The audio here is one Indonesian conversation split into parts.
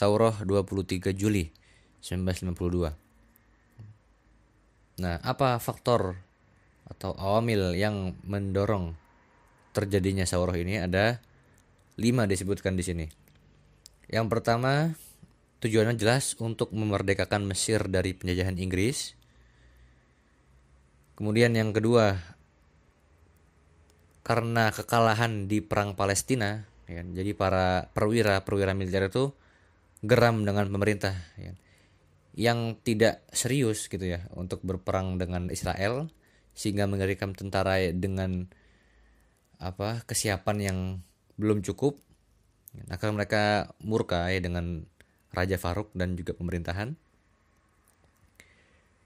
Saurah 23 Juli 1952. Nah, apa faktor atau awamil yang mendorong terjadinya Saurah ini ada lima disebutkan di sini. Yang pertama, tujuannya jelas untuk memerdekakan Mesir dari penjajahan Inggris. Kemudian yang kedua, karena kekalahan di perang Palestina, ya, kan, jadi para perwira perwira militer itu geram dengan pemerintah, ya, yang tidak serius gitu ya untuk berperang dengan Israel, sehingga mengerikan tentara dengan apa kesiapan yang belum cukup. Akhirnya mereka murka ya dengan Raja Faruk dan juga pemerintahan.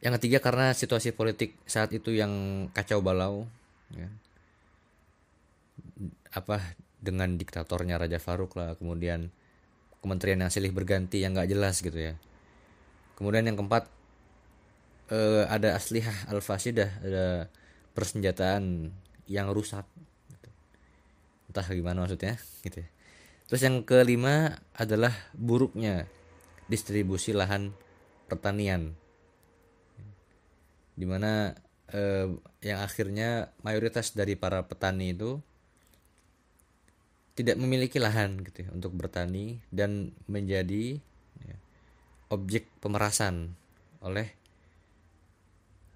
Yang ketiga karena situasi politik saat itu yang kacau balau, ya apa dengan diktatornya Raja Faruk lah kemudian kementerian yang silih berganti yang nggak jelas gitu ya kemudian yang keempat eh, ada aslihah al fasidah ada persenjataan yang rusak gitu. entah gimana maksudnya gitu ya. terus yang kelima adalah buruknya distribusi lahan pertanian di mana eh, yang akhirnya mayoritas dari para petani itu tidak memiliki lahan gitu ya, untuk bertani dan menjadi ya, objek pemerasan oleh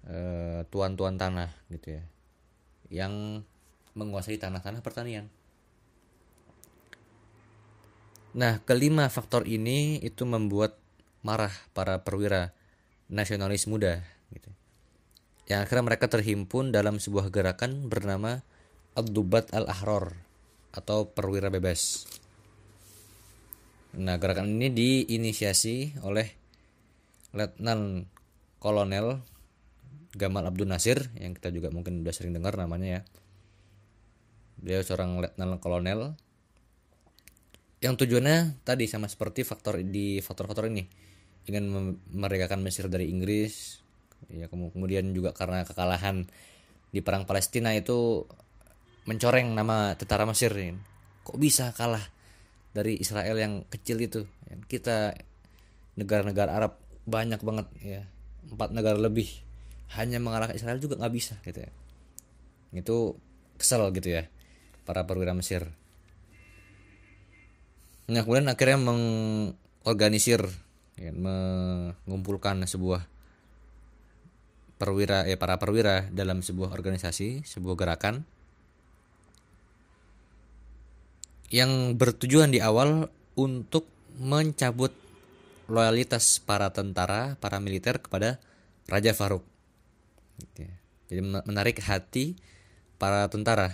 tuan tuan-tuan tanah gitu ya yang menguasai tanah-tanah pertanian. Nah, kelima faktor ini itu membuat marah para perwira nasionalis muda gitu. Yang akhirnya mereka terhimpun dalam sebuah gerakan bernama Abdubat Al-Ahrar atau perwira bebas. Nah, gerakan ini diinisiasi oleh Letnan Kolonel Gamal Abdul Nasir yang kita juga mungkin sudah sering dengar namanya ya. Beliau seorang Letnan Kolonel yang tujuannya tadi sama seperti faktor di faktor-faktor ini ingin memerdekakan Mesir dari Inggris ya kemudian juga karena kekalahan di perang Palestina itu mencoreng nama tentara Mesir ini. Kok bisa kalah dari Israel yang kecil itu? Kita negara-negara Arab banyak banget ya, empat negara lebih hanya mengalahkan Israel juga nggak bisa gitu ya. Itu kesel gitu ya para perwira Mesir. Nah kemudian akhirnya mengorganisir, ya, mengumpulkan sebuah perwira ya para perwira dalam sebuah organisasi, sebuah gerakan yang bertujuan di awal untuk mencabut loyalitas para tentara, para militer kepada Raja Faruk. Jadi menarik hati para tentara.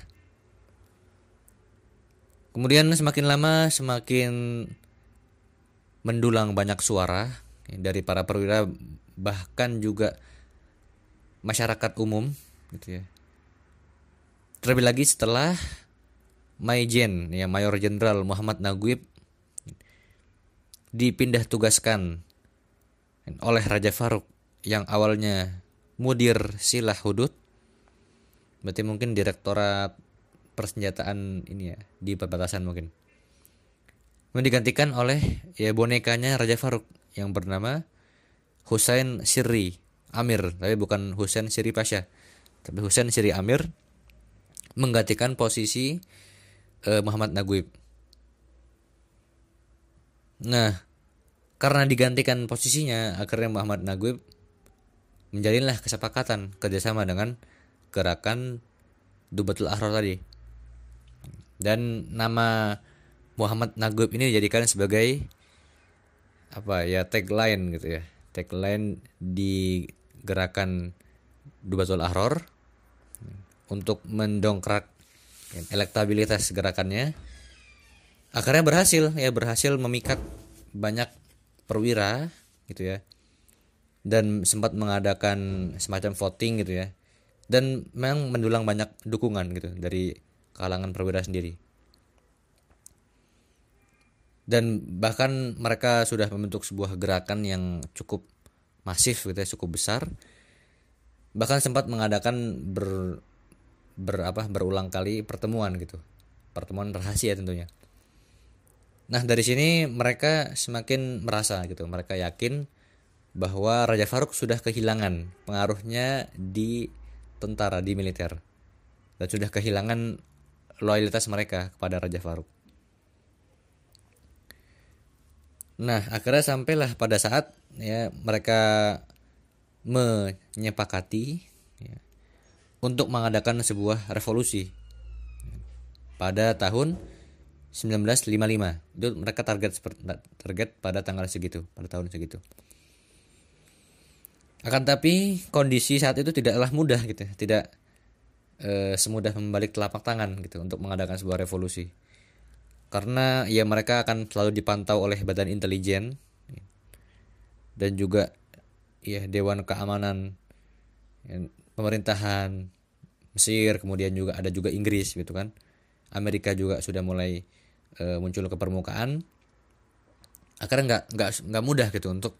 Kemudian semakin lama semakin mendulang banyak suara dari para perwira bahkan juga masyarakat umum gitu ya. Terlebih lagi setelah Maijen ya Mayor Jenderal Muhammad Naguib dipindah tugaskan oleh Raja Faruk yang awalnya mudir silah hudud. Berarti mungkin direktorat persenjataan ini ya di perbatasan mungkin. Digantikan oleh ya bonekanya Raja Faruk yang bernama Husain Siri Amir. Tapi bukan Husain Siri Pasha tapi Husain Siri Amir menggantikan posisi uh, Muhammad Naguib. Nah, karena digantikan posisinya, akhirnya Muhammad Naguib menjalinlah kesepakatan kerjasama dengan gerakan Dubatul Ahrar tadi. Dan nama Muhammad Naguib ini dijadikan sebagai apa ya tagline gitu ya tagline di gerakan Dubatul Ahrar untuk mendongkrak elektabilitas gerakannya. Akhirnya berhasil ya berhasil memikat banyak perwira gitu ya. Dan sempat mengadakan semacam voting gitu ya. Dan memang mendulang banyak dukungan gitu dari kalangan perwira sendiri. Dan bahkan mereka sudah membentuk sebuah gerakan yang cukup masif gitu ya cukup besar. Bahkan sempat mengadakan ber ber apa berulang kali pertemuan gitu. Pertemuan rahasia tentunya. Nah dari sini mereka semakin merasa gitu, mereka yakin bahwa Raja Faruk sudah kehilangan pengaruhnya di tentara di militer. Dan sudah kehilangan loyalitas mereka kepada Raja Faruk. Nah akhirnya sampailah pada saat ya mereka menyepakati untuk mengadakan sebuah revolusi. Pada tahun 1955 itu mereka target target pada tanggal segitu pada tahun segitu. Akan tapi kondisi saat itu tidaklah mudah gitu tidak e, semudah membalik telapak tangan gitu untuk mengadakan sebuah revolusi. Karena ya mereka akan selalu dipantau oleh badan intelijen dan juga ya dewan keamanan ya, pemerintahan Mesir kemudian juga ada juga Inggris gitu kan. Amerika juga sudah mulai e, muncul ke permukaan. Akhirnya nggak nggak nggak mudah gitu untuk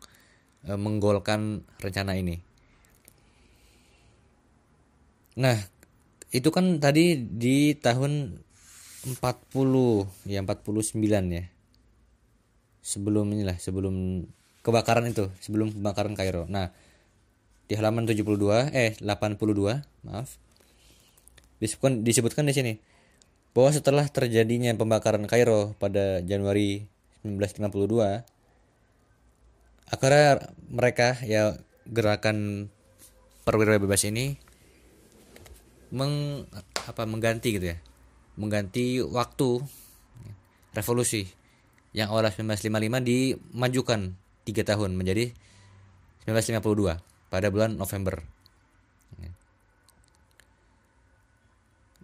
e, menggolkan rencana ini. Nah itu kan tadi di tahun 40 ya 49 ya. Sebelum inilah sebelum kebakaran itu sebelum kebakaran Kairo. Nah di halaman 72 eh 82 maaf disebutkan disebutkan di sini bahwa setelah terjadinya pembakaran Kairo pada Januari 1952 akhirnya mereka ya gerakan perwira bebas ini meng apa mengganti gitu ya mengganti waktu revolusi yang awal 1955 dimajukan tiga tahun menjadi 1952 pada bulan November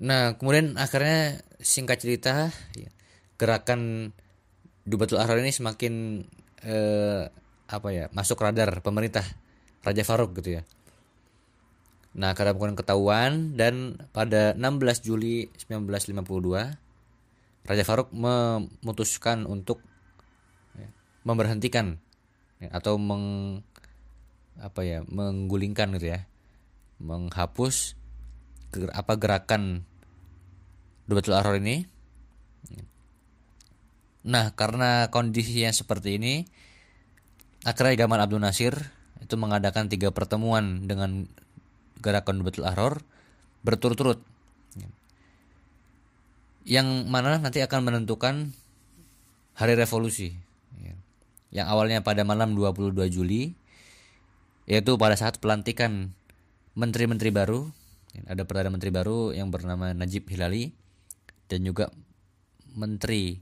Nah, kemudian akhirnya singkat cerita ya, gerakan Dubatul Ahrar ini semakin eh, apa ya masuk radar pemerintah Raja Faruk gitu ya. Nah, karena bukan ketahuan dan pada 16 Juli 1952 Raja Faruk memutuskan untuk ya, memberhentikan ya, atau meng apa ya menggulingkan gitu ya menghapus apa gerakan Dubatul Aror ini. Nah, karena kondisinya seperti ini, akhirnya Gamal Abdul Nasir itu mengadakan tiga pertemuan dengan gerakan Dubatul Aror berturut-turut. Yang mana nanti akan menentukan hari revolusi. Yang awalnya pada malam 22 Juli, yaitu pada saat pelantikan menteri-menteri baru, ada Perdana Menteri baru yang bernama Najib Hilali dan juga menteri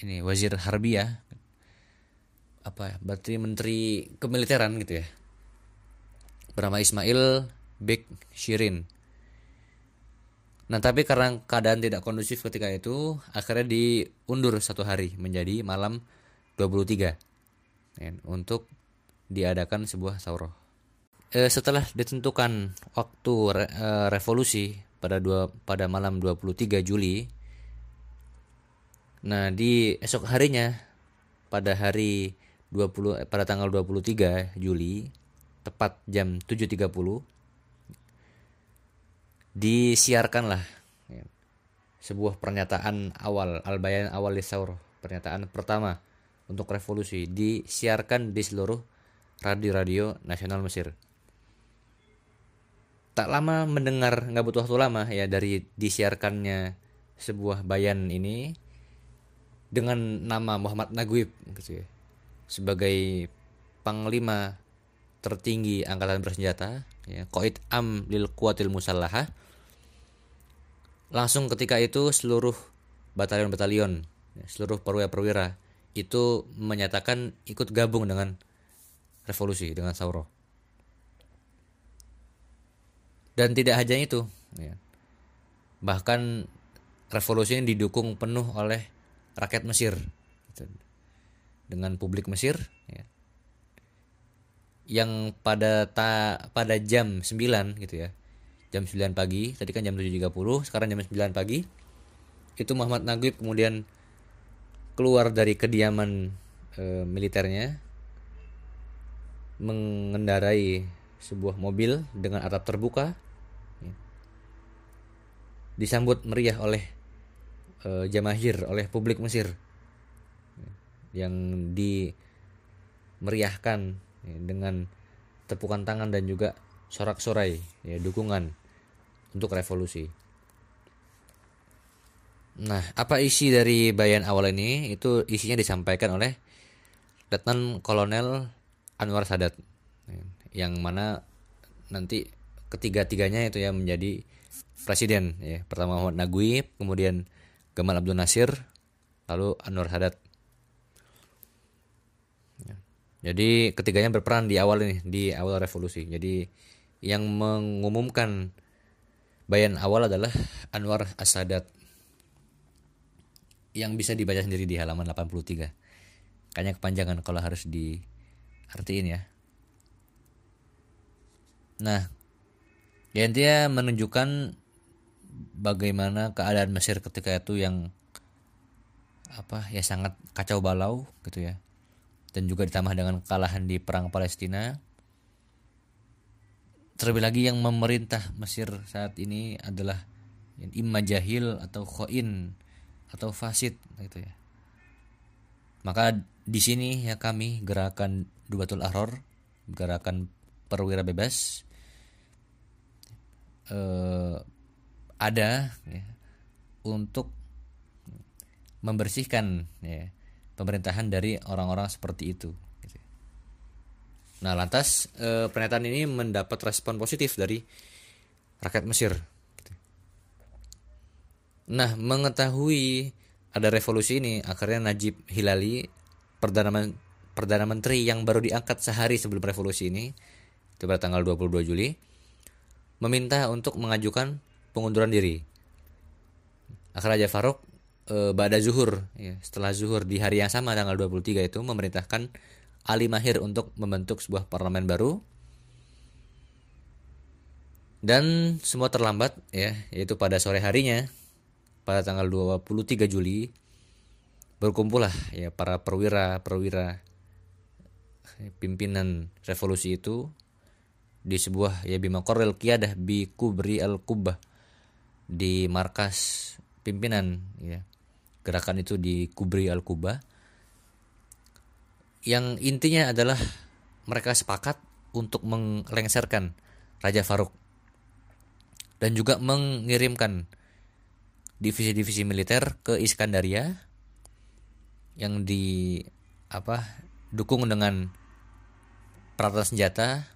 ini wazir harbiah apa ya? Berarti menteri kemiliteran gitu ya. Bernama Ismail Bek Shirin. Nah tapi karena keadaan tidak kondusif ketika itu akhirnya diundur satu hari menjadi malam 23 ya, untuk diadakan sebuah sauroh e, setelah ditentukan waktu re, e, revolusi pada dua pada malam 23 Juli. Nah, di esok harinya pada hari 20 eh, pada tanggal 23 Juli tepat jam 7.30 disiarkanlah ya, sebuah pernyataan awal al-bayan awal lisaur pernyataan pertama untuk revolusi disiarkan di seluruh radio-radio nasional Mesir tak lama mendengar nggak butuh waktu lama ya dari disiarkannya sebuah bayan ini dengan nama Muhammad Naguib gitu ya, sebagai panglima tertinggi angkatan bersenjata ya Qaid Am lil Quwatil Musallaha langsung ketika itu seluruh batalion-batalion ya, seluruh perwira-perwira itu menyatakan ikut gabung dengan revolusi dengan Sauro dan tidak hanya itu ya. bahkan revolusi ini didukung penuh oleh rakyat Mesir gitu. dengan publik Mesir ya. yang pada ta, pada jam 9 gitu ya jam 9 pagi tadi kan jam 7.30 sekarang jam 9 pagi itu Muhammad Naguib kemudian keluar dari kediaman e, militernya mengendarai sebuah mobil dengan atap terbuka disambut meriah oleh uh, jamahir oleh publik Mesir yang dimeriahkan ya, dengan tepukan tangan dan juga sorak-sorai ya dukungan untuk revolusi. Nah, apa isi dari bayan awal ini? Itu isinya disampaikan oleh Letnan Kolonel Anwar Sadat yang mana nanti ketiga-tiganya itu ya menjadi presiden ya. Pertama Muhammad Naguib, kemudian Gamal Abdul Nasir, lalu Anwar Sadat. Ya. Jadi ketiganya berperan di awal ini, di awal revolusi. Jadi yang mengumumkan bayan awal adalah Anwar As-Sadat yang bisa dibaca sendiri di halaman 83. Kayaknya kepanjangan kalau harus diartiin ya. Nah, ya intinya menunjukkan bagaimana keadaan Mesir ketika itu yang apa ya sangat kacau balau gitu ya. Dan juga ditambah dengan kekalahan di perang Palestina. Terlebih lagi yang memerintah Mesir saat ini adalah imma jahil atau khoin atau fasid gitu ya. Maka di sini ya kami gerakan Dubatul Ahror, gerakan perwira bebas eh, ada ya, untuk membersihkan ya, pemerintahan dari orang-orang seperti itu. Gitu. Nah, lantas eh, pernyataan ini mendapat respon positif dari rakyat Mesir Nah, mengetahui ada revolusi ini, akhirnya Najib Hilali, perdana perdana menteri yang baru diangkat sehari sebelum revolusi ini, itu pada tanggal 22 Juli, meminta untuk mengajukan pengunduran diri. Raja Faruk e, Bada Zuhur, ya, setelah Zuhur di hari yang sama tanggal 23 itu memerintahkan Ali Mahir untuk membentuk sebuah parlemen baru dan semua terlambat ya yaitu pada sore harinya pada tanggal 23 Juli berkumpullah ya para perwira-perwira pimpinan revolusi itu di sebuah ya Bima Korel Kiadah bi Kubri al Kubah di markas pimpinan ya. Gerakan itu di Kubri al Kubah yang intinya adalah mereka sepakat untuk menglengsarkan Raja Faruk dan juga mengirimkan divisi-divisi militer ke Iskandaria yang di apa dukung dengan peralatan senjata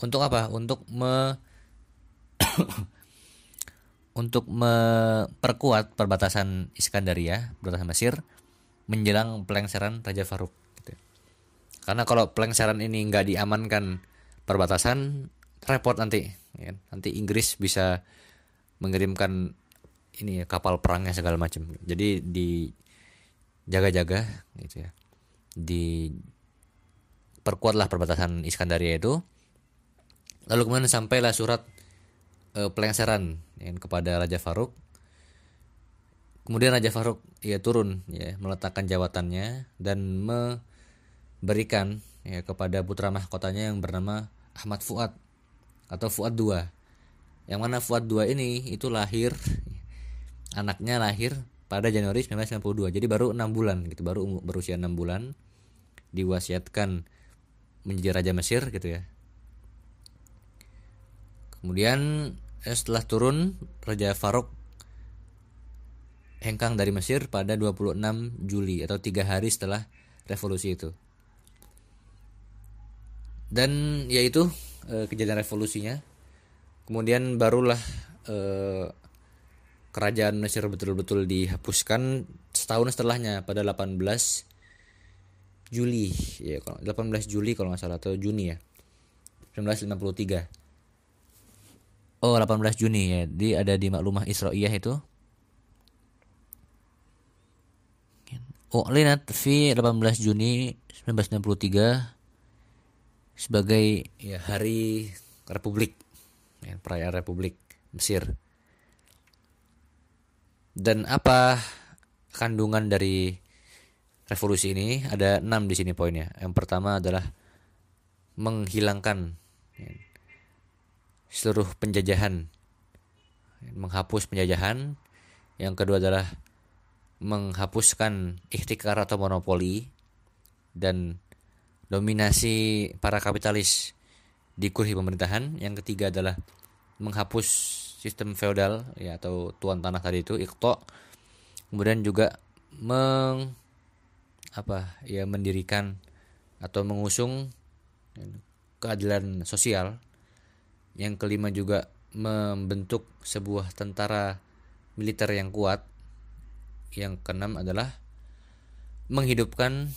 untuk apa? Untuk me untuk memperkuat perbatasan Iskandaria, perbatasan Mesir menjelang pelengseran Raja Faruk. Gitu. Karena kalau pelengseran ini nggak diamankan perbatasan, repot nanti. Ya. Nanti Inggris bisa mengirimkan ini ya kapal perangnya segala macam jadi di jaga-jaga gitu ya di perkuatlah perbatasan Iskandaria itu lalu kemudian sampailah surat e, pelengseran ya, kepada Raja Faruk. Kemudian Raja Faruk ya turun ya meletakkan jawatannya dan memberikan ya kepada putra mahkotanya yang bernama Ahmad Fuad atau Fuad II yang mana Fuad II ini itu lahir anaknya lahir pada Januari 1992 jadi baru enam bulan gitu baru berusia enam bulan diwasiatkan menjadi raja Mesir gitu ya kemudian eh, setelah turun Raja Faruk hengkang dari Mesir pada 26 Juli atau tiga hari setelah revolusi itu. Dan yaitu eh, kejadian revolusinya. Kemudian barulah eh, kerajaan Mesir betul-betul dihapuskan setahun setelahnya pada 18 Juli ya kalau 18 Juli kalau nggak salah atau Juni ya 1953 Oh 18 Juni ya di ada di maklumah Isra'iyah itu U'linat fi 18 Juni 1963 sebagai ya hari Republik ya, perayaan Republik Mesir dan apa kandungan dari revolusi ini? Ada enam di sini poinnya. Yang pertama adalah menghilangkan ya, seluruh penjajahan, menghapus penjajahan yang kedua adalah menghapuskan ikhtikar atau monopoli dan dominasi para kapitalis di kursi pemerintahan. Yang ketiga adalah menghapus sistem feodal ya atau tuan tanah tadi itu ikto. Kemudian juga meng apa ya mendirikan atau mengusung keadilan sosial. Yang kelima juga membentuk sebuah tentara militer yang kuat. Yang keenam adalah menghidupkan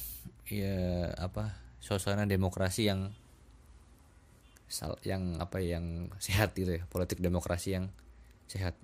ya apa suasana demokrasi yang yang apa yang sehat gitu ya politik demokrasi yang sehat